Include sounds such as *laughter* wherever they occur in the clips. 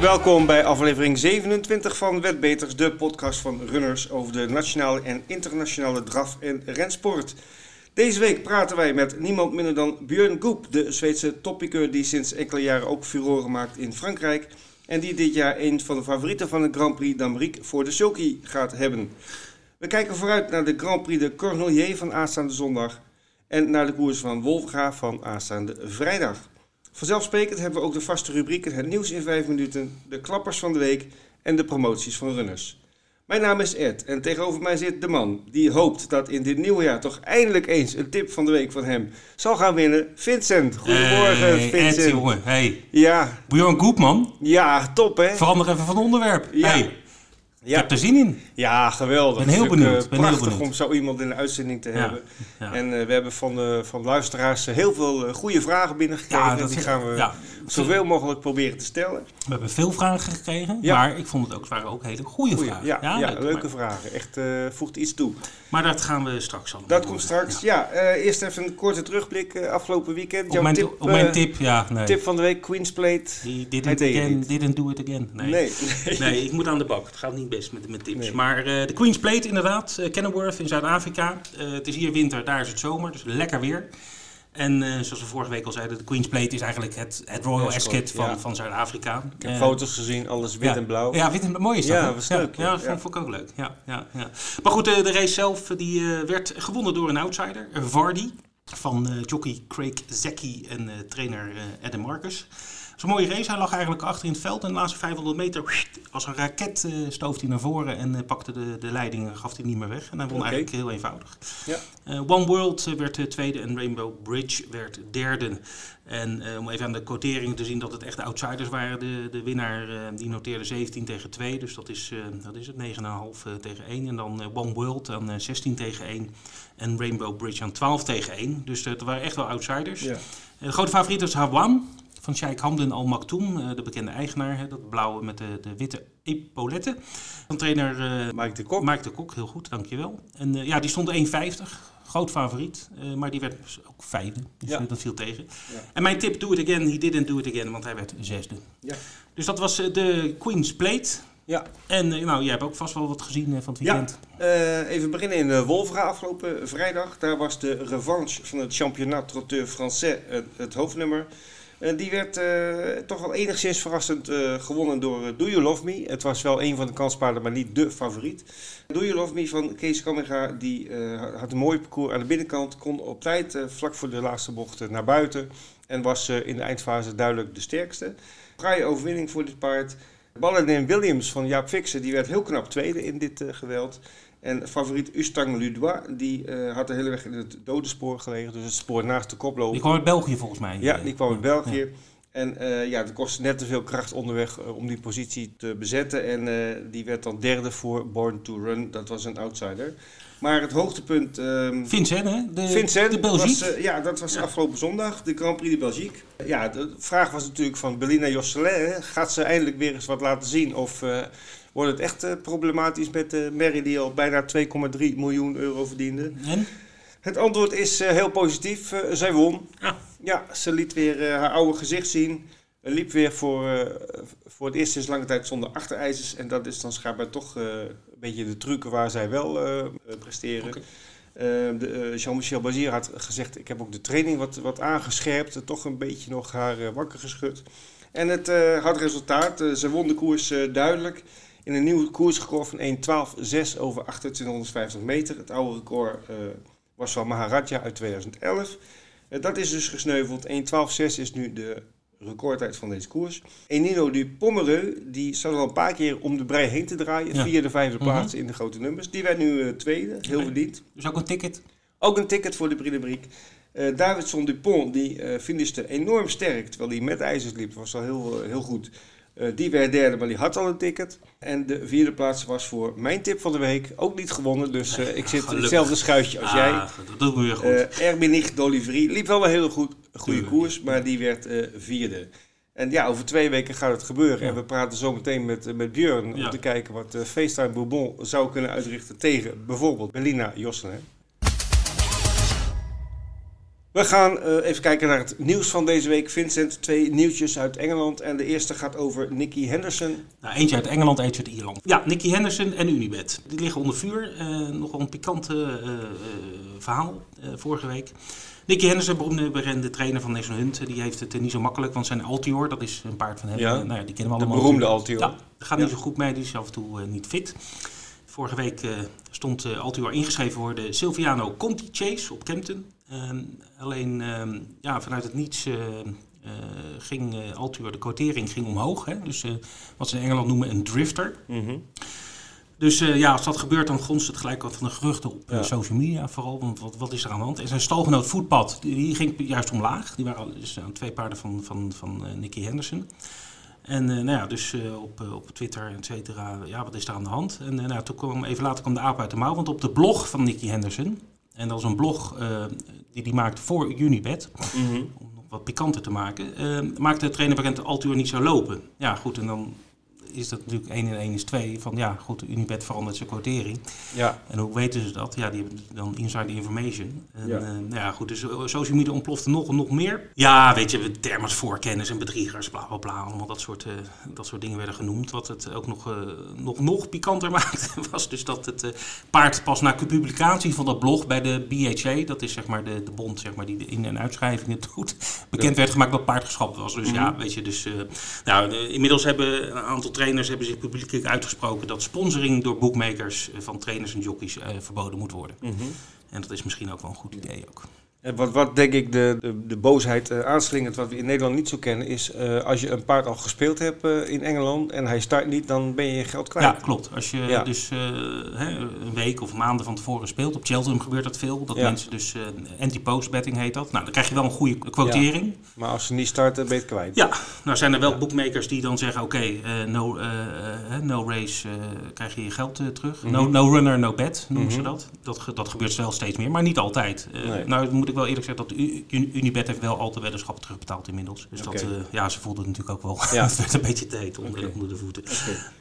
Welkom bij aflevering 27 van Wetbeters, de podcast van runners over de nationale en internationale draf- en rensport. Deze week praten wij met niemand minder dan Björn Goep, de Zweedse toppiqueur die sinds enkele jaren ook furoren maakt in Frankrijk. En die dit jaar een van de favorieten van het Grand Prix d'Amérique voor de Sulky gaat hebben. We kijken vooruit naar de Grand Prix de Cornelier van aanstaande zondag en naar de koers van Wolfga van aanstaande vrijdag. Vanzelfsprekend hebben we ook de vaste rubrieken Het nieuws in 5 minuten, de klappers van de week en de promoties van runners. Mijn naam is Ed en tegenover mij zit de man die hoopt dat in dit nieuwe jaar toch eindelijk eens een tip van de week van hem zal gaan winnen. Vincent. Goedemorgen, Hey, Vincent. Ed, jongen. Hey. Ja, Bjorn Goepman, ja, top hè? verander even van onderwerp. Ja. Hey, ik Ja, heb er zin in. ja geweldig. Ben heel Het is ook, benieuwd, eh, ben heel prachtig benieuwd. om zo iemand in de uitzending te Ja, hebben. ja. En eh, we hebben van, de, van luisteraars eh, heel veel goede vragen binnengekregen. Ja, dat die gaan we zoveel mogelijk proberen te stellen. We hebben veel vragen gekregen, maar ik vond het ook, waren ook hele goede Goeie, vragen. ja, ja, leuk. leuke vragen. Echt voegt iets toe. maar dat gaan we straks allemaal Dat komt straks. Ja, eerst even een korte terugblik afgelopen weekend. Op Jouw mijn, tip, op mijn tip, ja, nee. tip van de week, Queen's Plate. Die didn't, again, didn't do it again. Nee. Nee, nee. Nee, ik moet aan de bak. Het gaat niet best met mijn tips. Nee. Maar eh, de Queen's Plate inderdaad, eh, Kenilworth in Zuid-Afrika. Eh, het is hier winter, daar is het zomer, dus lekker weer. En zoals we vorige week al zeiden, de Queen's Plate is eigenlijk het, het Royal Ascot, van, ja. van Zuid-Afrika. Ik heb foto's gezien, alles wit ja. en blauw. Ja, wit en mooi is dat. Ja, was leuk, ja. Ja. vond, vond ik ook leuk. Ja, ja, ja. Maar goed, de, de race zelf die, werd gewonnen door een outsider, Vardy. Van jockey Craig Zecchi en trainer Adam Marcus. Een mooie race. Hij lag eigenlijk achter in het veld. En de laatste 500 meter, als een raket, eh, stoof hij naar voren. En eh, pakte de, de leiding en gaf hij niet meer weg. En hij won eigenlijk heel eenvoudig. Ja. Eh, One World werd tweede en Rainbow Bridge werd derde. En om even aan de quoteringen te zien dat het echt de outsiders waren. De, de winnaar die noteerde 17 tegen 2. Dus dat is, dat is het 9,5 eh, tegen 1. En dan One World aan eh, 16 tegen 1. En Rainbow Bridge aan 12 tegen 1. Dus dat waren echt wel outsiders. Ja. De grote favoriet was Hawan van Sheikh Hamden Al Maktoum, eh, de bekende eigenaar. Hè, dat blauwe met de, de witte epauletten. Van trainer eh, Mike de Kok. Mike de Kok, heel goed, dankjewel. En eh, ja, die stond 1,50. Groot favoriet, maar die werd dus ook vijfde. Dus Ja. dat viel tegen. Ja. En mijn tip, do it again, he didn't do it again, want hij werd zesde. Ja. Dus dat was de Queen's Plate. Ja. En nou, jij hebt ook vast wel wat gezien van het Ja. weekend. Eh, even beginnen in de Wolfra afgelopen vrijdag. Daar was de revanche van het Championnat Trotteur Français het, het hoofdnummer. Eh, die werd eh, toch wel enigszins verrassend eh, gewonnen door Do You Love Me. Het was wel een van de kanspaarden, maar niet de favoriet. Do You Love Me van Kees Kamminga, die had een mooi parcours aan de binnenkant. Kon op tijd, vlak voor de laatste bocht, naar buiten. En was in de eindfase duidelijk de sterkste. Fraaie overwinning voor dit paard. Balladin Williams van Jaap Fixen, die werd heel knap tweede in dit eh, geweld. En favoriet Ustang Ludois, die eh, had de hele weg in het dode spoor gelegen. Dus het spoor naast de koploper. Die kwam uit België volgens mij. Ja, die kwam uit België. En eh, ja, het kostte net te veel kracht onderweg om die positie te bezetten. En die werd dan derde voor Born to Run. Dat was een outsider. Maar het hoogtepunt... ehm Vincent, hè? De, Vincent, de Belgique. was, eh, ja, dat was afgelopen zondag, de Grand Prix de Belgique. Ja, de vraag was natuurlijk van Belina Josselin. hè. Gaat ze eindelijk weer eens wat laten zien? Of eh, wordt het echt eh, problematisch met de Mary die al bijna 2,3 miljoen euro verdiende? en? Het antwoord is eh, heel positief. Zij won. Ja. Ja, ze liet weer eh, haar oude gezicht zien. Liep weer voor, eh, voor het eerst sinds lange tijd zonder achterijzers. En dat is dan schijnbaar toch eh, een beetje de truc waar zij wel eh, presteren. Jean-Michel Bazier had gezegd, ik heb ook de training wat, wat aangescherpt. toch een beetje nog haar wakker geschud. En het had resultaat. Ze won de koers duidelijk. In een nieuw koersrecord van 1.12.6 over 2850 meter. Het oude record was van Maharaja uit 2011. Eh, dat is dus gesneuveld. 1.12.6 is nu de recordtijd van deze koers. Enino du Pommereux, die zat al een paar keer om de brei heen te draaien. Ja. Via de vijfde Mhm. plaats in de grote nummers. Die werd nu eh, tweede, heel verdiend. Dus ook een ticket. Ook een ticket voor de Prix de Briek. Eh Davidson Dupont, die eh finishte enorm sterk, terwijl hij met ijzers liep. was al heel, heel goed. Die werd derde, maar die had al een ticket. En de vierde plaats was voor mijn tip van de week ook niet gewonnen. Dus ik zit in hetzelfde schuitje als jij. Ah, dat doet me weer goed. Eh Erminich d'Olivry liep wel hele goed, goede koers, maar die werd eh, vierde. En ja, over twee weken gaat het gebeuren. Ja. En we praten zo meteen met, eh, met Björn Ja. om te kijken wat uh, FaceTime Bourbon zou kunnen uitrichten tegen bijvoorbeeld Belina Josselin. We gaan uh, even kijken naar het nieuws van deze week. Vincent, twee nieuwtjes uit Engeland. En de eerste gaat over Nicky Henderson. Nou, eentje uit Engeland, eentje uit Ierland. Ja, Nicky Henderson en Unibet. Die liggen onder vuur. Uh, nogal een pikante uh, verhaal vorige week. Nicky Henderson, beroemde bekende trainer van National Hunt, die heeft het niet zo makkelijk. Want zijn Altior, dat is een paard van hem. Ja, nou ja, die kennen we allemaal. De beroemde Altior. Ja, dat gaat niet zo goed mee. Die is af en toe niet fit. Vorige week stond uh, Altior ingeschreven voor de Silviano Conti Chase op Kempton. Ehm, alleen ehm, ja, vanuit het niets ging Altuur, de quotering ging omhoog. Hè? Dus wat ze in Engeland noemen een drifter. Mhm. Dus ja, als dat gebeurt, dan gonst het gelijk wat van de geruchten op social media vooral. Want wat, wat is er aan de hand? En zijn stalgenoot Voetpad, die, die, ging juist omlaag. Die waren dus aan twee paarden van, van, van Nicky Henderson. En nou ja, dus op, op Twitter en et cetera, ja, wat is er aan de hand? En nou, toen kwam, even later kwam de aap uit de mouw, want op de blog van Nicky Henderson, en dat is een blog die hij maakt voor Unibet. Mm -hmm. Om nog wat pikanter te maken. Maakte de trainer bekend dat Altuur niet zou lopen. Ja, goed. En dan is dat natuurlijk 1 en 1 is 2. Van ja, goed, Unibet verandert zijn quotering. Ja. En hoe weten ze dat? Ja, die hebben dan inside information. En, Ja. uh, nou ja, goed, dus social media ontplofte nog en nog meer. Ja, weet je, termen voorkennis en bedriegers, bla bla bla. Allemaal dat soort, uh, dat soort dingen werden genoemd. Wat het ook nog, uh, nog, nog pikanter *laughs* maakte, was dus dat het paard pas na publicatie van dat blog bij de BHA, dat is zeg maar de, de bond zeg maar, die de in- en uitschrijvingen *laughs* doet, bekend werd gemaakt dat paard geschapt was. Dus ja, weet je, dus... nou, inmiddels hebben een aantal trainers hebben zich publiekelijk uitgesproken dat sponsoring door bookmakers van trainers en jockeys uh, verboden moet worden. Mhm. En dat is misschien ook wel een goed idee ook. En wat, wat denk ik de, de, de boosheid uh, aanslingert, wat we in Nederland niet zo kennen, is uh, als je een paard al gespeeld hebt uh, in Engeland en hij start niet, dan ben je je geld kwijt. Ja, klopt. Als je ja. dus hè, een week of maanden van tevoren speelt, op Cheltenham gebeurt dat veel, dat ja. mensen dus anti-post betting heet dat. Nou, dan krijg je wel een goede quotering. Ja. Maar als ze niet starten, ben je het kwijt. Ja, nou zijn er wel bookmakers die dan zeggen, oké, okay, no, no race krijg je je geld terug. Mm -hmm. no, no runner, no bet noemen mm -hmm. ze dat. dat. Dat gebeurt wel steeds meer, maar niet altijd. Nee. Nou, moet ik wel eerlijk zeggen dat Unibet heeft wel al de weddenschappen terugbetaald inmiddels. Dus dat, uh, ja, ze voelden het natuurlijk ook wel. Ja. *laughs* het werd een beetje heet onder, onder de voeten.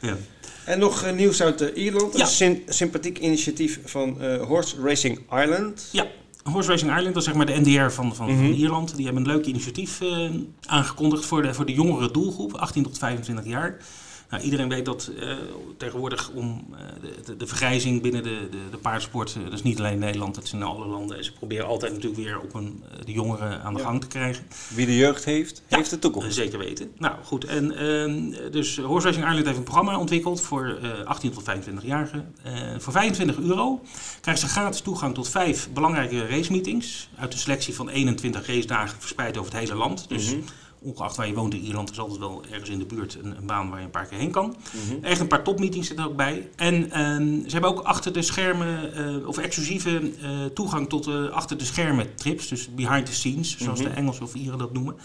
Ja. En nog uh, nieuws uit uh, Ierland. Ja. Een sym- sympathiek initiatief van eh, Horse Racing Ireland. ja. Horse Racing Ireland, dat is zeg maar de NDR van, van, Mhm. van Ierland. Die hebben een leuk initiatief eh, aangekondigd voor de, voor de jongere doelgroep, 18 tot 25 jaar. Nou, iedereen weet dat eh, tegenwoordig om eh, de, de, vergrijzing binnen de, de, de paardensport, eh, dat is niet alleen in Nederland, dat is in alle landen. En ze proberen altijd natuurlijk weer op een, de jongeren aan de Ja. gang te krijgen. Wie de jeugd heeft, Ja. heeft de toekomst. zeker weten. Nou goed, en ehm, dus Horse Racing Ireland heeft een programma ontwikkeld voor eh 18 tot 25-jarigen. Eh, voor 25 euro krijgen ze gratis toegang tot vijf belangrijke racemeetings. Uit de selectie van 21 racedagen verspreid over het hele land. Dus Mhm. Ongeacht waar je woont in Ierland is altijd wel ergens in de buurt een, een baan waar je een paar keer heen kan. Mhm. Echt een paar topmeetings zitten er ook bij. En ehm, ze hebben ook achter de schermen, eh, of exclusieve eh, toegang tot eh, achter de schermen trips. Dus behind the scenes, zoals Mhm. de Engelsen of Ieren dat noemen.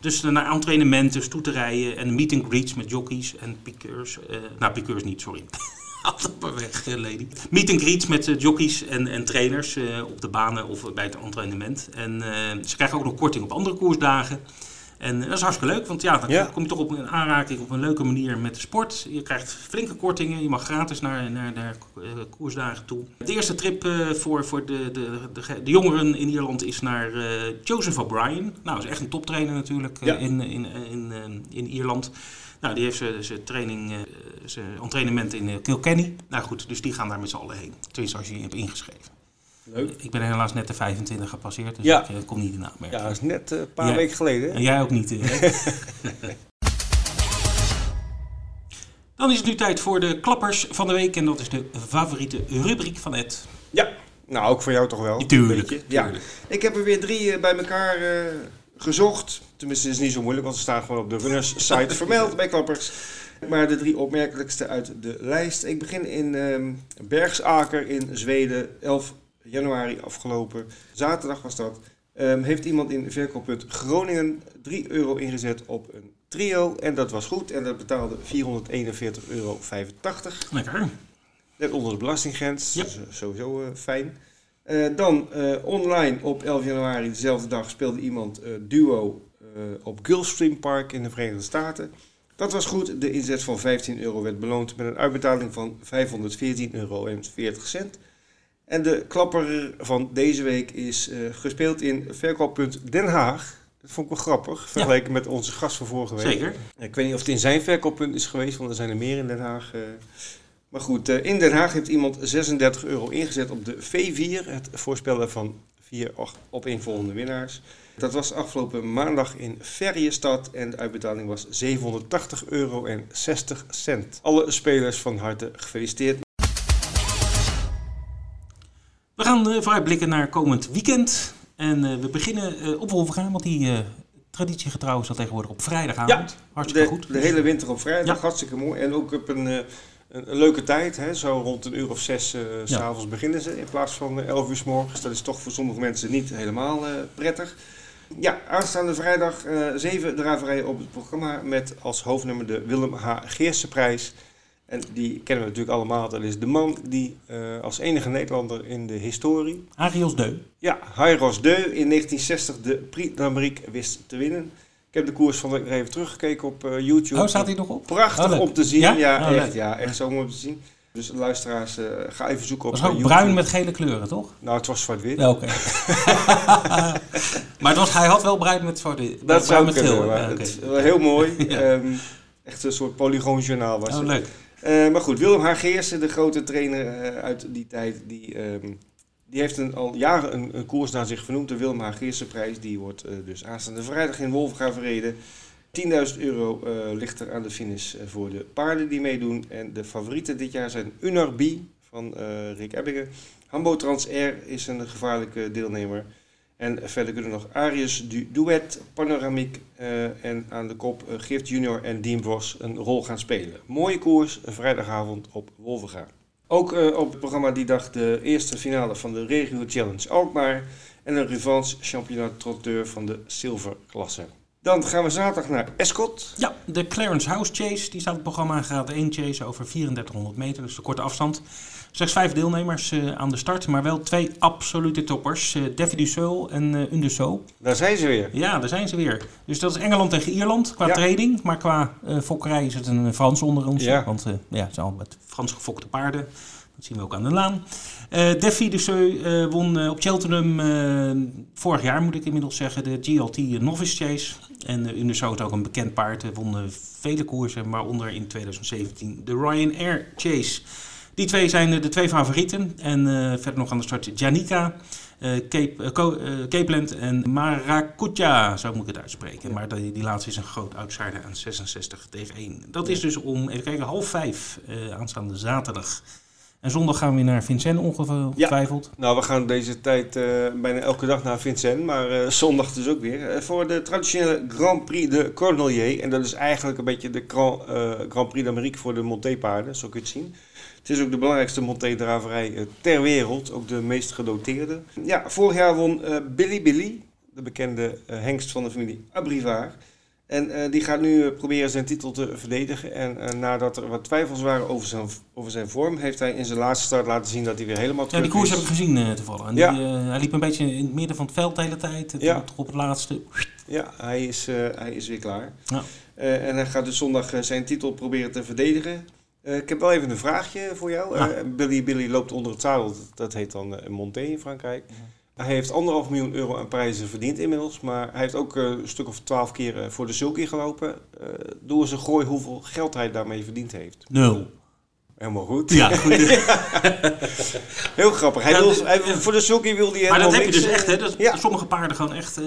Dus uh, naar entrainementen, stoeterijen en meet and greets met jockeys en piqueurs. nou, piqueurs niet, sorry. *laughs* Maar weg, lady. Meet and greets met eh, jockeys en, en trainers op de banen of bij het entrainement. En ze krijgen ook nog korting op andere koersdagen. En eh, dat is hartstikke leuk, want ja, dan Ja. kom je toch op een aanraking op een leuke manier met de sport. Je krijgt flinke kortingen, je mag gratis naar, naar, naar eh, koersdagen toe. De eerste trip eh, voor, voor de, de, de, de jongeren in Ierland is naar Joseph O'Brien. Nou, dat is echt een toptrainer natuurlijk Ja. in, in, in, in Ierland. Nou, die heeft zijn- training, zijn entrainement in Kilkenny. Nou goed, dus die gaan daar met z'n allen heen. Tenminste, als je je hebt ingeschreven. Leuk. Ik ben helaas net de 25 gepasseerd, dus Ja. ik eh, kom niet in aanmerking. Ja, dat is net eh, een paar Ja. weken geleden. hè? En jij ook niet. hè? *laughs* Dan is het nu tijd voor de klappers van de week. En dat is de favoriete rubriek van Ed. Ja, nou ook voor jou toch wel. Tuurlijk. Ja. Ik heb er weer drie eh, bij elkaar eh, gezocht. Tenminste, het is niet zo moeilijk, want ze staan gewoon op de runners site vermeld bij klappers. Maar de drie opmerkelijkste uit de lijst. Ik begin in ehm, Bergsaker in Zweden, 11 januari afgelopen. Zaterdag was dat. Ehm, heeft iemand in verkooppunt Groningen 3 euro ingezet op een trio. En dat was goed. En dat betaalde 441,85 euro. Lekker. Net onder de belastinggrens. Ja. Dus, eh, sowieso eh, fijn. Eh, dan online op 11 januari, dezelfde dag, speelde iemand duo op Gulfstream Park in de Verenigde Staten. Dat was goed. De inzet van 15 euro werd beloond met een uitbetaling van 514,40 euro. En de klapper van deze week is uh, gespeeld in verkooppunt Den Haag. Dat vond ik wel grappig, vergeleken met onze gast van vorige week. Zeker. Ik weet niet of het in zijn verkooppunt is geweest, want er zijn er meer in Den Haag. Uh, maar goed, uh, in Den Haag heeft iemand 36 euro ingezet op de V4, het voorspellen van vier opeenvolgende winnaars. Dat was afgelopen maandag in Ferriestad en de uitbetaling was 780 euro en 60 cent. Alle spelers van harte gefeliciteerd. Gaan uh, vooruitblikken naar komend weekend. En uh, we beginnen uh, op Wolvergaan, want die traditiegetrouw is dat tegenwoordig op vrijdagavond. Ja, hartstikke de, goed. De hele winter op vrijdag, ja. hartstikke mooi. En ook op een, een, een leuke tijd, hè? zo rond een uur of zes ja. s'avonds beginnen ze in plaats van elf uur s morgens. Dat is toch voor sommige mensen niet helemaal prettig. Ja, aanstaande vrijdag uh, zeven draverijen op het programma met als hoofdnummer de Willem H. Geerse prijs. En die kennen we natuurlijk allemaal. Dat is de man die uh, als enige Nederlander in de historie... Arios Deu. Ja, Hairos Deu in 1960 de Prix d'Amérique wist te winnen. Ik heb de koers van de even teruggekeken op uh, YouTube. Oh, staat hij nog op? Prachtig oh, om te zien. Ja, ja oh, echt, ja, echt zo mooi om te zien. Dus luisteraars, uh, ga even zoeken op Het was ook YouTube. bruin met gele kleuren, toch? Nou, het was zwart-wit. Ja, Oké. *laughs* maar het was, hij had wel bruin met zwart-wit. Dat zou met kunnen, geel. maar Ja, oké. het, wel heel mooi. Ehm, echt een soort polygoonjournaal was Oh, het. leuk. Eh, maar goed, Willem H. Geersen, de grote trainer eh, uit die tijd, die, ehm, die heeft al jaren een, een koers naar zich vernoemd. De Willem H. Geersenprijs, die wordt eh, dus aanstaande vrijdag in Wolvenga verreden. 10.000 euro ligt er aan de finish voor de paarden die meedoen. En de favorieten dit jaar zijn Unar B van Rick Ebbingen. Hambo Air is een gevaarlijke deelnemer. En verder kunnen nog Arius du Duet, Panoramiek eh, en aan de kop eh, Gift Junior en Dean Vos een rol gaan spelen. Mooie koers, vrijdagavond op Wolvenga. Ook eh, op het programma die dag de eerste finale van de Regio Challenge Alkmaar en een revanche championat trotteur van de zilverklasse. Dan gaan we zaterdag naar Escot. Ja, de Clarence House Chase, die staat op het programma. Gaat 1 chase over 3400 meter, dus de korte afstand. Slechts vijf deelnemers eh, aan de start, maar wel twee absolute toppers. eh Davy Dussault en eh Undeso. Daar zijn ze weer. Ja, daar zijn ze weer. Dus dat is Engeland tegen Ierland qua Ja. trading. Maar qua fokkerij is het een Frans onder ons. Ja. Want ja, het zijn al met Frans gefokte paarden. Dat zien we ook aan de laan. Davy Dussault eh, won op Cheltenham vorig jaar, moet ik inmiddels zeggen, de GLT Novice Chase. En uh, Undeso is ook een bekend paard. Hij won vele koersen, waaronder in 2017 de Ryanair Chase. Die twee zijn de twee favorieten. En eh, verder nog aan de start Janika, eh, Cape, eh, Co- eh, Capeland en Maracuja, zo moet ik het uitspreken. Maar die, die laatste is een groot outsider aan 66 tegen 1. Dat is dus om, even kijken, half vijf aanstaande zaterdag. En zondag gaan we weer naar Vincennes ongetwijfeld. Nou, we gaan deze tijd bijna elke dag naar Vincennes, maar zondag dus ook weer. Voor de traditionele Grand Prix de Cornelier. En dat is eigenlijk een beetje de Grand, Grand Prix d'Amérique voor de Monté-paarden, zo kun je het zien. Het is ook de belangrijkste Monté-draverij eh, ter wereld, ook de meest gedoteerde. Ja, vorig jaar won eh, Billy Billy, de bekende eh, hengst van de familie Abrivard. En die gaat nu proberen zijn titel te verdedigen. En nadat er wat twijfels waren over zijn, over zijn vorm, heeft hij in zijn laatste start laten zien dat hij weer helemaal Ja, terug die koers is. heb ik gezien toevallig. En Ja. die, hij liep een beetje in het midden van het veld de hele tijd. Ja. toch op het laatste. Ja, hij is, hij is weer klaar. Ja. En hij gaat dus zondag zijn titel proberen te verdedigen. Eh, ik heb wel even een vraagje voor jou. Eh, Billy Billy loopt onder het zadel. Dat, dat heet dan eh, Monté in Frankrijk. Hij heeft anderhalf miljoen euro aan prijzen verdiend inmiddels. Maar hij heeft ook een stuk of twaalf keer voor de Sulky gelopen. Eens een gooi hoeveel geld hij daarmee verdiend heeft. Nul. Helemaal goed. Ja, *laughs* goed. Heel grappig. Hij Ja, wil, dus- hij, Voor de Sulky wilde hij Maar dat heb je dus echt, hè? Dat Ja. sommige paarden gewoon echt eh,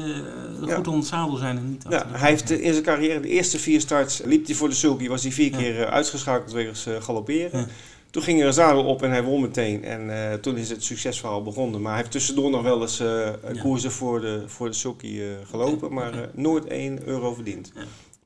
goed onder het zadel zijn en niet. Ja, hij heeft in zijn carrière de eerste vier starts liep hij voor de sulky, was hij vier keer eh, uitgeschakeld wegens eh, galopperen. Toen ging er een zadel op en hij won meteen. En toen is het succesverhaal begonnen. Maar hij heeft tussendoor nog wel eens koersen voor de, voor de sulky gelopen, maar nooit 1 euro verdiend.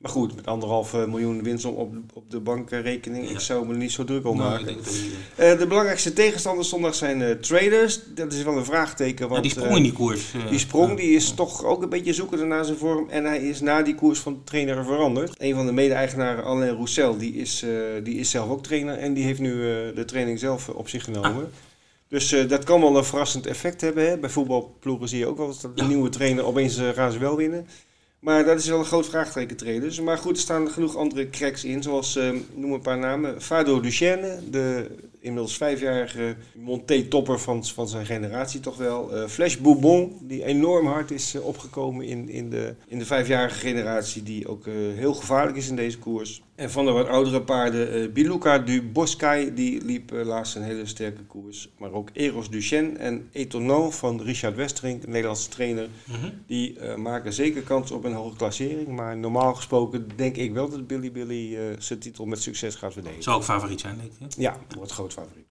Maar goed, met anderhalf eh, miljoen winst op, op de bankrekening, Ja. ik zou me er niet zo druk om Nou, maken. niet. Eh, de belangrijkste tegenstanders zondag zijn eh, traders. Dat is wel een vraagteken. Want, Ja, die sprong eh, in die koers. eh, die sprong die is toch ook een beetje zoekende naar zijn vorm. En hij is na die koers van trainer veranderd. Een van de mede-eigenaren, Alain Roussel, die is, eh, die is zelf ook trainer. En die heeft nu eh, de training zelf eh, op zich genomen. Dus eh, dat kan wel een verrassend effect hebben. Hè? Bij voetbalploegen zie je ook wel eens dat de Ja. nieuwe trainer opeens uh, gaan ze wel winnen. Maar dat is wel een groot vraagteken trainers. Maar goed, er staan genoeg andere cracks in. Zoals, uh, noem een paar namen. Fado Duchesne, de inmiddels vijfjarige Monté-topper van, van zijn generatie toch wel. Uh, Flash Bourbon, die enorm hard is uh, opgekomen in, in, de, in de vijfjarige generatie. Die ook uh, heel gevaarlijk is in deze koers. En van de wat oudere paarden, Biluca du Boscay, die liep laatst een hele sterke koers. Maar ook Eros Duchesne en Etonneau van Richard Westerink, een Nederlandse trainer. Mm -hmm. Die maken zeker kans op een hoge klassering. Maar normaal gesproken denk ik wel dat Billy Billy zijn titel met succes gaat verdedigen. Zou ook favoriet zijn, denk ik. Ja, wordt groot favoriet.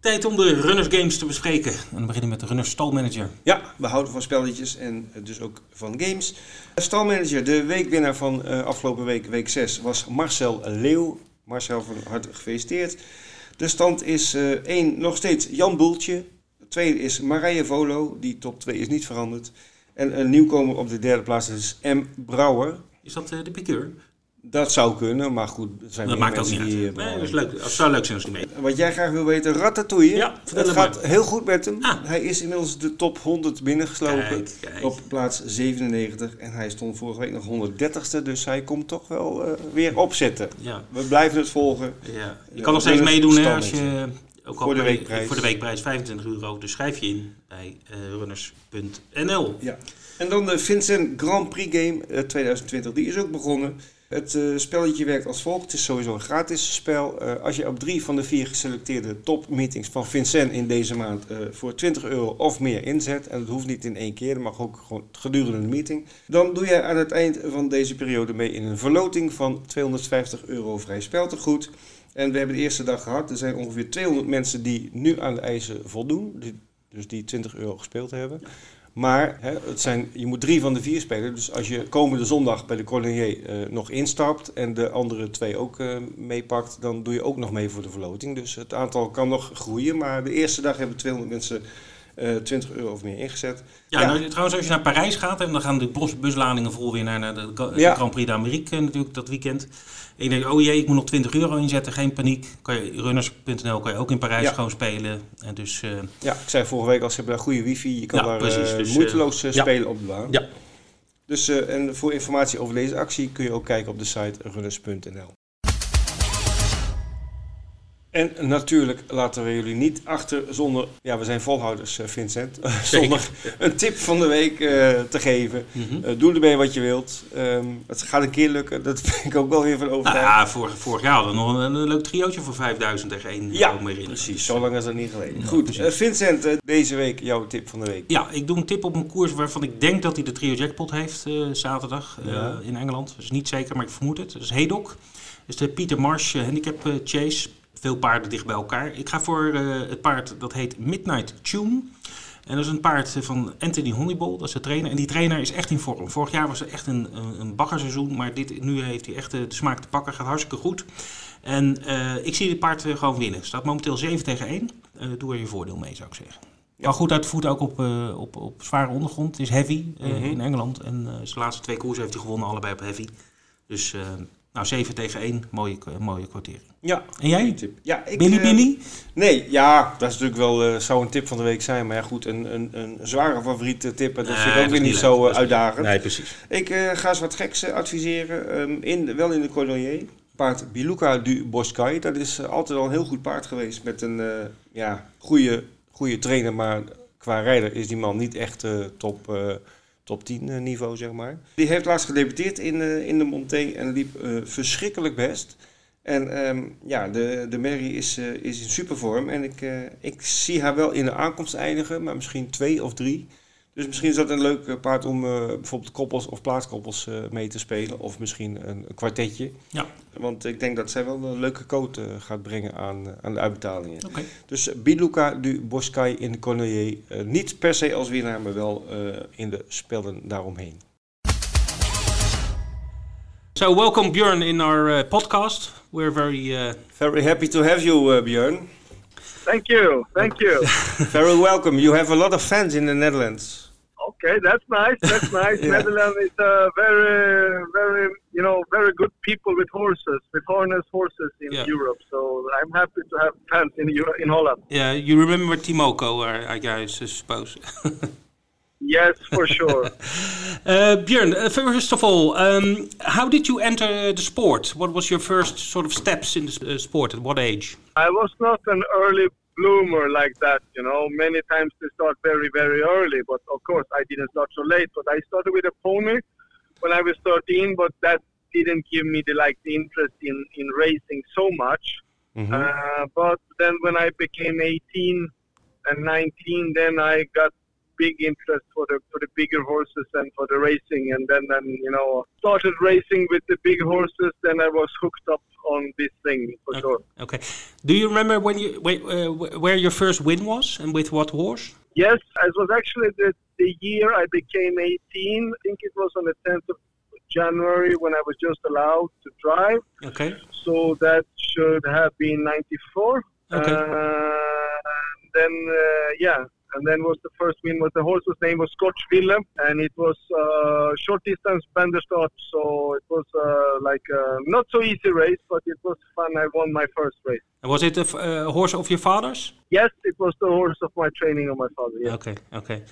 Tijd om de Runners Games te bespreken. En we beginnen met de Runners Stalmanager. Ja, we houden van spelletjes en dus ook van games. Stalmanager, de weekwinnaar van uh, afgelopen week, week 6, was Marcel Leeuw. Marcel, van harte gefeliciteerd. De stand is 1 uh, nog steeds Jan Boeltje. Tweede is Marije Volo, die top 2 is niet veranderd. En een nieuwkomer op de derde plaats is M. Brouwer. Is dat uh, de piqueur? Dat zou kunnen, maar goed. Zijn dat maakt ook niet uit. die, nee, dat, is leuk. dat zou leuk zijn als hij mee. Wat jij graag wil weten, Ratatouille. Ja, het gaat maar. heel goed met hem. Ah. Hij is inmiddels de top 100 binnengeslopen. Kijk, kijk. Op plaats 97. En hij stond vorige week nog 130ste. Dus hij komt toch wel uh, weer opzetten. Ja. We blijven het volgen. Ja. Je kan nog steeds meedoen hè, als je... Ook voor, de weekprijs. voor de weekprijs 25 euro. Dus schrijf je in bij uh, runners.nl. Ja. En dan de Vincent Grand Prix Game uh, 2020. Die is ook begonnen. Het uh, spelletje werkt als volgt. Het is sowieso een gratis spel. Uh, als je op drie van de vier geselecteerde topmeetings van Vincent in deze maand uh, voor 20 euro of meer inzet, en dat hoeft niet in één keer, dat mag ook gewoon gedurende de meeting, dan doe jij aan het eind van deze periode mee in een verloting van 250 euro vrij speltegoed. En we hebben de eerste dag gehad. Er zijn ongeveer 200 mensen die nu aan de eisen voldoen, dus die 20 euro gespeeld hebben. Maar hè, het zijn, je moet drie van de vier spelen. Dus als je komende zondag bij de Cornier uh, nog instapt en de andere twee ook uh, meepakt, dan doe je ook nog mee voor de verloting. Dus het aantal kan nog groeien. Maar de eerste dag hebben 200 mensen uh, 20 euro of meer ingezet. Ja, ja. Nou, trouwens, als je naar Parijs gaat, en dan gaan de busladingen vol weer naar, naar de, de ja. Grand Prix d'Amérique natuurlijk dat weekend. En je denkt, oh jee, ik moet nog 20 euro inzetten, geen paniek. Kan je, runners.nl kan je ook in Parijs ja. gewoon spelen. En dus, uh, ja, ik zei vorige week, als je hebt daar goede wifi, je kan Ja, daar precies, uh, dus, moeiteloos uh, ja. spelen op de baan. ja. Dus, en voor informatie over deze actie kun je ook kijken op de site runners.nl. En natuurlijk laten we jullie niet achter zonder, ja we zijn volhouders uh, Vincent, *laughs* zonder een tip van de week uh, te geven. Mhm. Uh, doe ermee wat je wilt. Um, het gaat een keer lukken, dat *laughs* ben ik ook wel weer van Nou overtuigd. ja, vorig, vorig jaar hadden we nog een, een leuk triootje voor 5000 tegen 1. Ja, precies, zo lang is dat niet geleden. Ja, Goed, uh, Vincent, deze week jouw tip van de week. Ja, ik doe een tip op een koers waarvan ik denk dat hij de trio jackpot heeft zaterdag Ja. in Engeland. Dat is niet zeker, maar ik vermoed het. Dat is Hedok. Dat is de Pieter Marsh Handicap Chase. Veel paarden dicht bij elkaar. Ik ga voor uh, het paard dat heet Midnight Tune. En dat is een paard van Anthony Honeyball, dat is de trainer. En die trainer is echt in vorm. Vorig jaar was het echt een, een, baggerseizoen, maar dit, nu heeft hij echt de, smaak te pakken. Gaat hartstikke goed. En uh, ik zie dit paard uh, gewoon winnen. Staat momenteel 7 tegen 1. Uh, doe er je voordeel mee, zou ik zeggen. Ja. Goed uit de voet ook op, uh, op, op zware ondergrond. Het is heavy mm -hmm. in Engeland. En zijn laatste twee koersen heeft hij gewonnen, allebei op heavy. Dus nou, 7 tegen 1, mooie, mooie kwartering. Ja, En jij? tip. Ja, ik, Billy eh, Billy? Nee, ja, dat is natuurlijk wel, eh, zou een tip van de week zijn. Maar ja, goed, een, een, een zware favoriete tip, dat Nee, vind ik dat ook weer niet zo eh, Dat uitdagend. Nee, precies. Ik eh, ga eens wat geks eh, adviseren. Ehm, in, wel in de Cordelier. Paard Biluca du Boscay. Dat is eh, altijd al een heel goed paard geweest. Met een eh, ja, goede, goede trainer. Maar qua rijder is die man niet echt eh, top, eh, top 10 eh, niveau, zeg maar. Die heeft laatst gedebuteerd in, eh, in de Monté. En liep eh, verschrikkelijk best. En ehm, ja, de, de Mary is, eh, is in supervorm. En ik, ik zie haar wel in de aankomst eindigen. Maar misschien twee of drie. Dus misschien is dat een leuk eh, paard om eh, bijvoorbeeld koppels of plaatskoppels eh, mee te spelen. Of misschien een, kwartetje. Ja. Want ik denk dat zij wel een leuke coat gaat brengen aan, aan de uitbetalingen. Oké. Dus Biluca du Boscay in de Cornelier. niet per se als winnaar, maar wel in de spellen daaromheen. So, welcome Björn in our podcast. We're very Very happy to have you, Björn. Thank you, thank you. *laughs* Very welcome. You have a lot of fans in the Netherlands. okay, that's nice. That's *laughs* nice. Yeah. Netherlands is a very, very, you know, very good people with horses, with harness horses in Yeah. Europe. So I'm happy to have fans in Euro- in Holland. yeah, you remember Timoko, uh, I guess, I suppose. *laughs* Yes, for sure. *laughs* uh, Björn, uh, first of all, um, how did you enter the sport? What was your first sort of steps in the uh, sport? At what age? I was not an early bloomer like that, you know. Many times they start very, very early, but of course I didn't start so late. But I started with a pony when I was 13, but that didn't give me the like the interest in in racing so much. Mm-hmm. Uh, but then when I became 18 and 19, then I got big interest for the for the bigger horses and for the racing, and then then you know started racing with the big horses. Then I was hooked up on this thing for okay. sure. Okay. Do you remember when you wait, uh, where your first win was and with what horse? Yes, it was actually the the year I became 18. I think it was on the 10th of January when I was just allowed to drive. Okay. So that should have been 94. Okay. Uh, then uh, yeah, and then was the first win was the horse's name was Scotch Willem, and it was uh, short distance Banderstad, so it was uh, like a not so easy race, but it was fun. I won my first race. And was it a f- uh, horse of your father's? Yes, it was the horse of my training of my father. Yes. Okay, okay.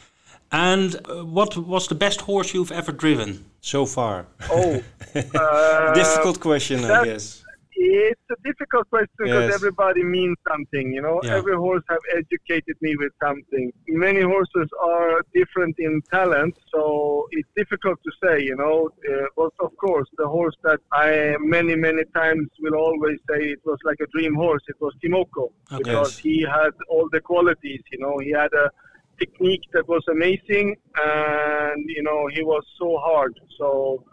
And uh, what was the best horse you've ever driven so far? Oh, *laughs* difficult question, I guess it's a difficult question because yes. everybody means something. You know, yeah. every horse have educated me with something. Many horses are different in talent, so it's difficult to say. You know, uh, but of course, the horse that I many many times will always say it was like a dream horse. It was Timoko okay. because he had all the qualities. You know, he had a technique that was amazing, and you know, he was so hard. So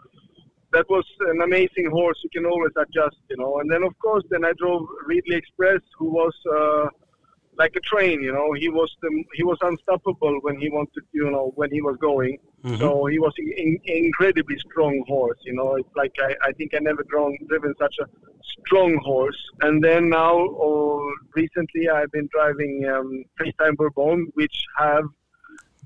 that was an amazing horse. You can always adjust, you know. And then, of course, then I drove Ridley Express, who was uh, like a train, you know. He was the, he was unstoppable when he wanted, you know, when he was going. Mm-hmm. So he was an incredibly strong horse, you know. It's like I, I think I never drawn, driven such a strong horse. And then now, or oh, recently, I've been driving um, FaceTime Bourbon, which have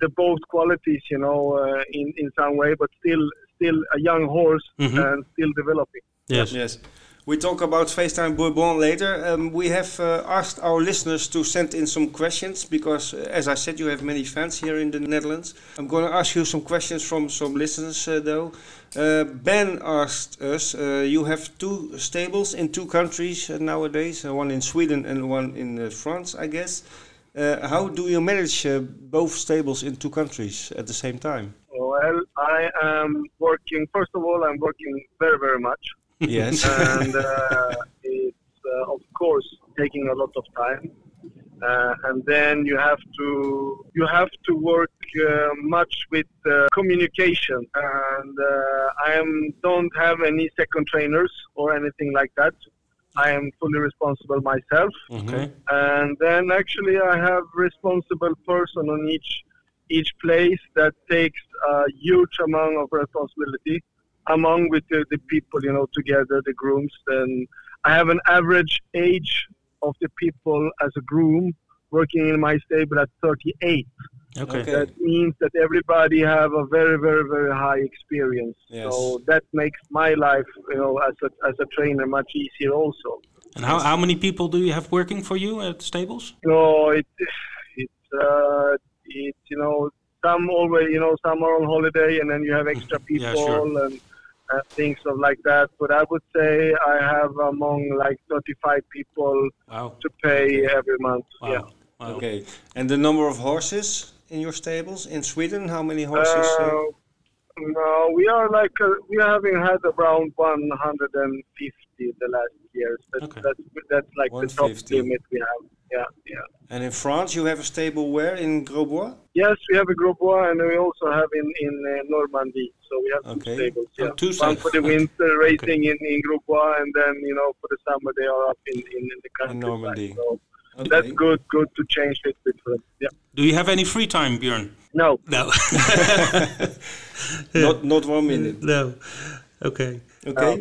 the both qualities, you know, uh, in in some way, but still still a young horse mm-hmm. and still developing. Yes. Yes. We talk about FaceTime Bourbon later. Um, we have uh, asked our listeners to send in some questions because, uh, as I said, you have many fans here in the Netherlands. I'm going to ask you some questions from some listeners, uh, though. Uh, ben asked us, uh, you have two stables in two countries uh, nowadays, one in Sweden and one in France, I guess. How do you manage both stables in two countries at the same time? Well, I am working. First of all, I'm working very, very much. Yes. *laughs* and uh, it's uh, of course taking a lot of time. Uh, and then you have to you have to work uh, much with uh, communication. And uh, I am don't have any second trainers or anything like that. I am fully responsible myself. Okay. And then actually I have responsible person on each each place that takes a huge amount of responsibility among with the, the people, you know, together, the grooms. And I have an average age of the people as a groom working in my stable at 38. Okay. That means that everybody have a very, very, very high experience. Yes. So that makes my life, you know, as a, as a trainer much easier also. And how, how many people do you have working for you at stables? No, it, it's uh, it's you know some always you know some are on holiday and then you have extra people *laughs* yeah, sure. and, and things of like that. But I would say I have among like 35 people wow. to pay okay. every month. Wow. Yeah. Wow. Okay. And the number of horses in your stables in Sweden? How many horses? Uh, no, we are like uh, we are having had around 150 the last years. That's okay. that's, that's like the top limit we have. Yeah, yeah. And in France, you have a stable where in Grosbois? Yes, we have a Grosbois, and we also have in in uh, Normandy. So we have okay. two stables. Yeah, oh, two one for the *laughs* winter racing okay. in in Grosbois, and then you know for the summer they are up in in, in the country. In Normandy. So okay. that's good. Good to change it bit. Yeah. Do you have any free time, Björn? No. No. *laughs* not not one minute. No. Okay. Okay.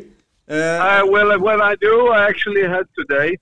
Um, uh, well, when I do, I actually had today.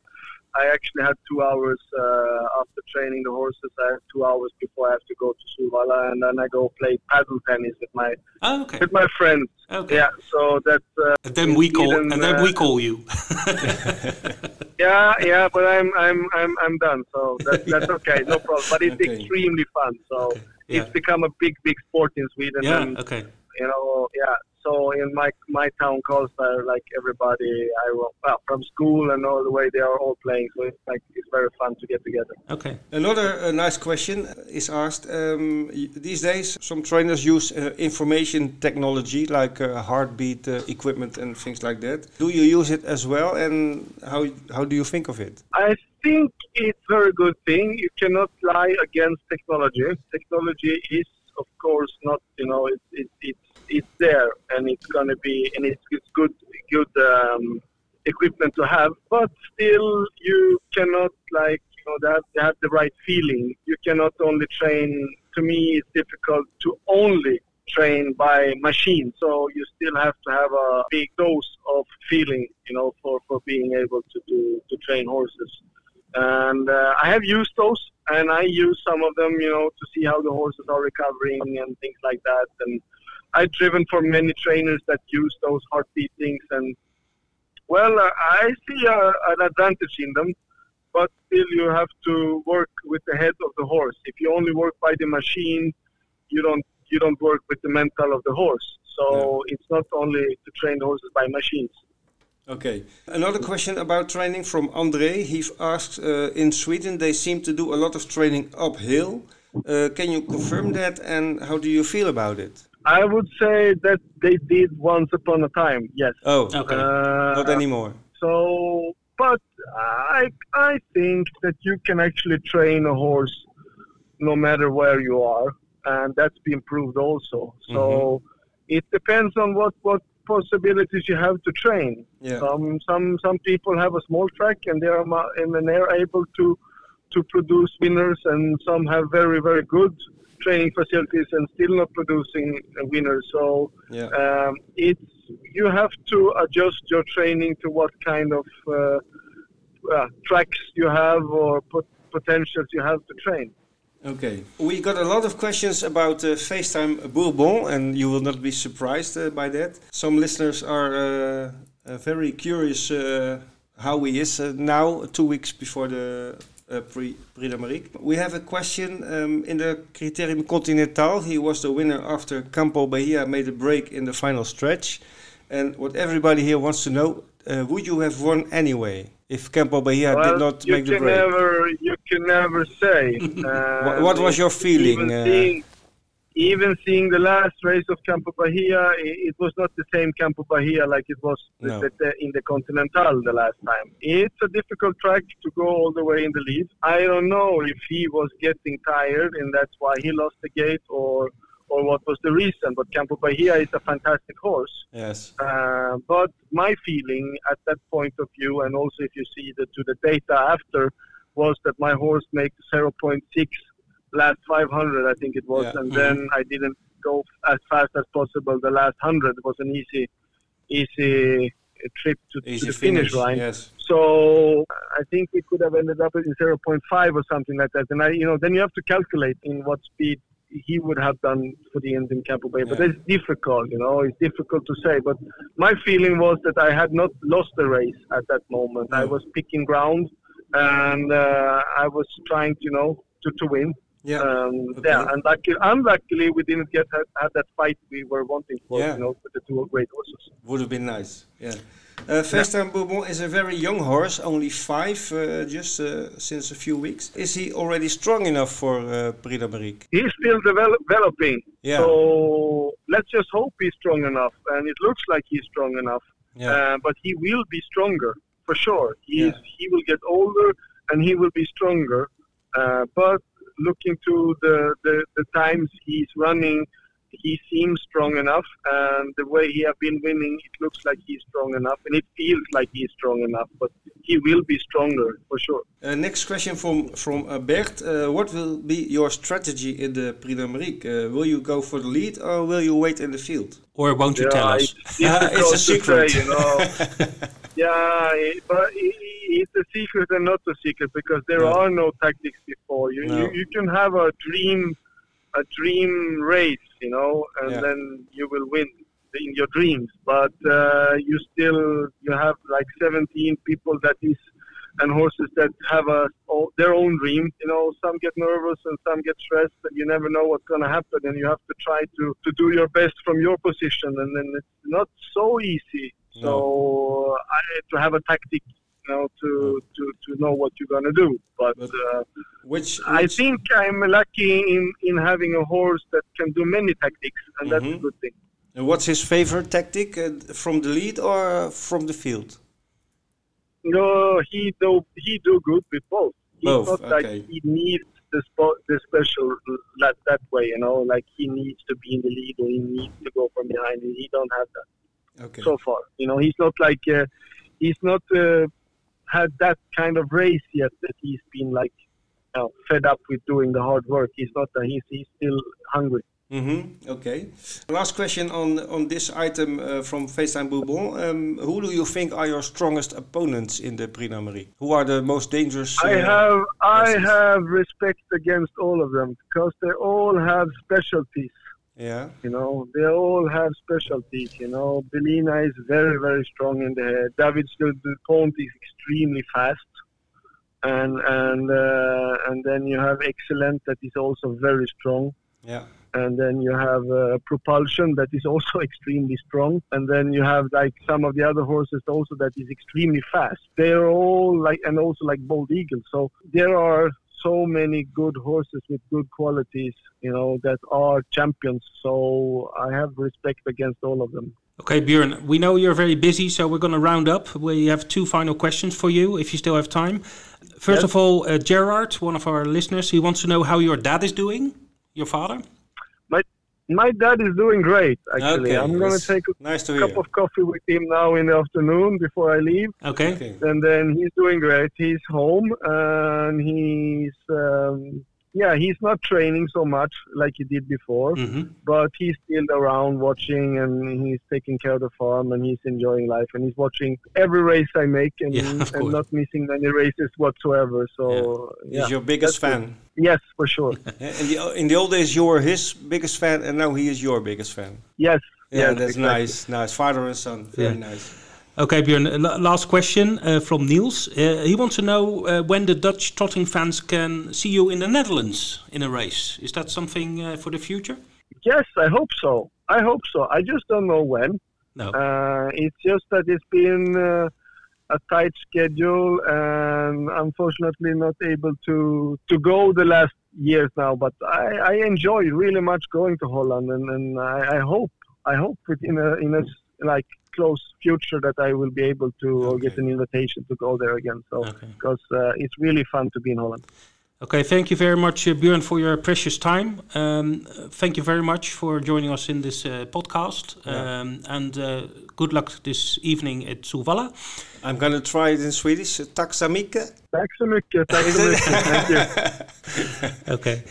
I actually had two hours uh, after training the horses. I have two hours before I have to go to Solvalla, and then I go play paddle tennis with my oh, okay. with my friends. Okay. Yeah, so that's. Uh, and then we call, Sweden, and then we uh, call you. *laughs* Yeah, yeah, but I'm I'm I'm I'm done, so that, that's *laughs* okay, no problem. But it's okay. extremely fun, so okay. yeah. it's become a big, big sport in Sweden. Yeah, and, okay. You know, yeah, so in my my town Karlstad, like everybody, I well from school and all the way, they are all playing. So it's like it's very fun to get together. Okay. Another uh, nice question is asked. Um, these days, some trainers use uh, information technology like uh, heartbeat uh, equipment and things like that. Do you use it as well, and how how do you think of it? I think it's a very good thing. You cannot lie against technology. Technology is, of course, not you know it, it, it's it's there and it's going to be and it's, it's good good um, equipment to have but still you cannot like you know that have the right feeling. You cannot only train to me it's difficult to only train by machine. So you still have to have a big dose of feeling you know for for being able to do to train horses. And uh, I have used those and I use some of them you know to see how the horses are recovering and things like that and I've driven for many trainers that use those heartbeat things, and well, uh, I see a, uh, an advantage in them, but still you have to work with the head of the horse. If you only work by the machine, you don't you don't work with the mental of the horse. So yeah. it's not only to train horses by machines. Okay. Another question about training from Andre. He asks, uh, in Sweden they seem to do a lot of training uphill. Uh, can you confirm that and how do you feel about it? I would say that they did once upon a time. Yes. Oh, okay. Uh, Not anymore. So, but I I think that you can actually train a horse no matter where you are, and that's been proved also. So mm-hmm. it depends on what what possibilities you have to train. Yeah. Some some some people have a small track and they are and they're able to to produce winners, and some have very very good training facilities and still not producing winners. So yeah. um, it's you have to adjust your training to what kind of uh, uh, tracks you have or pot- potentials you have to train. Okay, we got a lot of questions about uh, FaceTime Bourbon, and you will not be surprised uh, by that. Some listeners are uh, uh, very curious how he is now, two weeks before the uh, Prix. We have a question um, in the Criterium Continental. He was the winner after Campo Bahia made a break in the final stretch. And what everybody here wants to know, uh, would you have won anyway if Campo Bahia well, did not make the break? Never, you can never say. uh, *laughs* what, what, was your feeling? Even seeing, even seeing the last race of Campo Bahia, it was not the same Campo Bahia like it was no. in the Continental the last time. It's a difficult track to go all the way in the lead. I don't know if he was getting tired and that's why he lost the gate or or what was the reason. But Campo Bahia is a fantastic horse. Yes. Uh, but my feeling at that point of view, and also if you see the to the data after, was that my horse made 0.6 last 500, I think it was, yeah. and mm-hmm. then I didn't go as fast as possible. The last 100 was an easy, easy trip to, easy to the finish, finish line. Yes. So I think we could have ended up in 0.5 or something like that. And I, you know, then you have to calculate in what speed he would have done for the end in Campo Bay. But yeah. it's difficult, you know, it's difficult to say. But my feeling was that I had not lost the race at that moment. I was picking ground and uh, I was trying, you know, to, to win. Yeah. Um, okay. Yeah, and luckily, unluckily, we didn't get had, had, that fight we were wanting for. Yeah. You know, with the two great horses. Would have been nice. Yeah. Uh, FaceTime yeah. Bourbon is a very young horse, only five, uh, just uh, since a few weeks. Is he already strong enough for uh, Prix d'Amérique? He's still develop developing. Yeah. So let's just hope he's strong enough, and it looks like he's strong enough. Yeah. Uh, but he will be stronger for sure. He yeah. is. He will get older, and he will be stronger. Uh, but looking to the, the, the times he's running, he seems strong enough, and the way he have been winning, it looks like he's strong enough, and it feels like he's strong enough. But he will be stronger for sure. Uh, next question from from uh, Bert: uh, What will be your strategy in the Prix d'Amérique? Uh, will you go for the lead, or will you wait in the field? Or won't you yeah, tell us? It's, *laughs* it's a secret. Say, you know? *laughs* yeah, but. It, it's a secret and not a secret because there no. are no tactics before. You, no. you you can have a dream a dream race, you know, and yeah. then you will win in your dreams. But uh, you still you have like 17 people that is and horses that have a their own dream. You know, some get nervous and some get stressed, and you never know what's going to happen. And you have to try to to do your best from your position, and then it's not so easy. No. So I to have a tactic know, to, to, to know what you're going to do. But, but uh, which, which, I think I'm lucky in, in having a horse that can do many tactics, and mm -hmm. that's a mm-hmm. good thing. And what's his favorite tactic uh, from the lead or from the field? No, he do he do good with both. He's both, not okay. like he needs the spot the special that that way, you know, like he needs to be in the lead or he needs to go from behind. He don't have that okay. so far. You know, he's not like uh, he's not uh, had that kind of race yet that he's been like you know, fed up with doing the hard work. He's not. that he's he's still hungry. Mm-hmm. Okay. Last question on on this item uh, from FaceTime Bourbon. Um, who do you think are your strongest opponents in the Prix Marie? Who are the most dangerous? Uh, I have I have respect against all of them because they all have specialties. Yeah. You know, they all have specialties. You know, Belina is very very strong in the head. David Dupont is extremely fast and and uh, and then you have excellent that is also very strong. Yeah and then you have uh, propulsion that is also *laughs* extremely strong and then you have like some of the other horses also that is extremely fast they're all like and also like bold eagle so there are so many good horses with good qualities you know that are champions so i have respect against all of them Okay, Björn, we know you're very busy, so we're going to round up. We have two final questions for you, if you still have time. First yes. of all, uh, Gerard, one of our listeners, he wants to know how your dad is doing, your father. My dad is doing great, actually. Okay, I'm going to take a nice cup hear. of coffee with him now in the afternoon before I leave. Okay. okay. And then he's doing great. He's home and he's um, yeah, he's not training so much like he did before, mm-hmm. but he's still around watching and he's taking care of the farm and he's enjoying life and he's watching every race I make and, yeah, and not missing any races whatsoever. So yeah. he's your biggest fan. Yes, for sure. *laughs* in the in the old days, you were his biggest fan, and now he is your biggest fan. Yes. Yeah, yes, that's exactly. nice. Nice, father and son. Very nice. Okay, Björn, last question uh, from Niels. Uh, he wants to know uh, when the Dutch trotting fans can see you in the Netherlands in a race. Is that something uh, for the future? Yes, I hope so. I hope so. I just don't know when. No. Uh, it's just that it's been uh, a tight schedule and unfortunately not able to, to go the last years now. But I, I enjoy really much going to Holland and, and I, I hope I hope within a in a like close future that I will be able to okay. get an invitation to go there again. So okay. because uh, it's really fun to be in Holland. Okay, thank you very much, uh, Björn, for your precious time. Um, thank you very much for joining us in this uh, podcast. Yeah. Um, and uh, good luck this evening at Solvalla. I'm going to try it in Swedish. Tack så mycket. Tack så mycket. Tack så mycket. *laughs* Thank you. okay.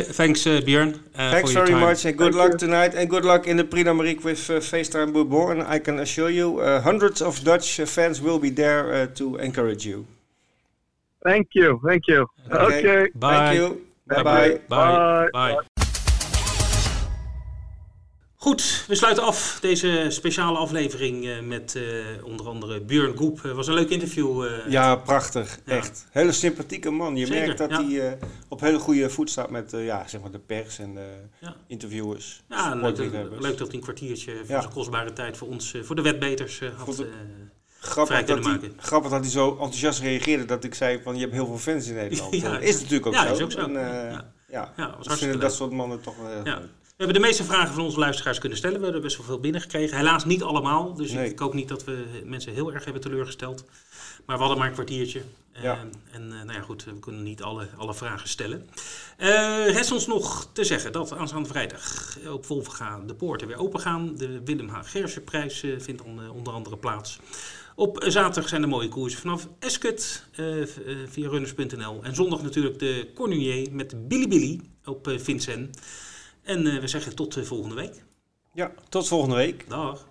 Thanks, uh, Björn. Uh, thanks very much, and good Thank luck you. tonight, and good luck in the Prix d'Amérique with uh, FaceTime Bourbon. And I can assure you, uh, hundreds of Dutch fans will be there uh, to encourage you. Thank you, thank you. Okay, okay. bye. Thank you. Bye bye. Bye. bye. bye. Goed, we sluiten af deze speciale aflevering uh, met uh, onder andere Björn Goep. Het uh, was een leuk interview. ja, prachtig. Ja. Echt. Hele sympathieke man. Je Zeker, merkt dat ja. hij op hele goede voet staat met ja, zeg maar de pers en de ja. interviewers. Ja, leuk, leuk, dat hij een kwartiertje van zijn kostbare tijd voor ons, voor de wetbeters had grappig dat, hij, grappig dat hij zo enthousiast reageerde dat ik zei van je hebt heel veel fans in Nederland. *laughs* ja, is natuurlijk ook ja, zo. Is ook zo. En, ja, dat soort mannen toch wel we hebben de meeste vragen van onze luisteraars kunnen stellen. We hebben best wel veel binnengekregen. Helaas niet allemaal. Dus ik hoop niet dat we mensen heel erg hebben teleurgesteld. Maar we hadden maar een kwartiertje. Ja. en uh, nou ja, goed, we kunnen niet alle, alle vragen stellen. Uh, rest ons nog te zeggen dat aanstaande vrijdag op Wolfga de poorten weer open gaan. De Willem H. Gersenprijs uh, vindt dan onder andere plaats. Op zaterdag zijn er mooie koersen vanaf Eskut via runners.nl. En zondag natuurlijk de Cornuier met Billy Billy op Vincent. En eh, we zeggen tot eh, volgende week. Ja, tot volgende week. Dag.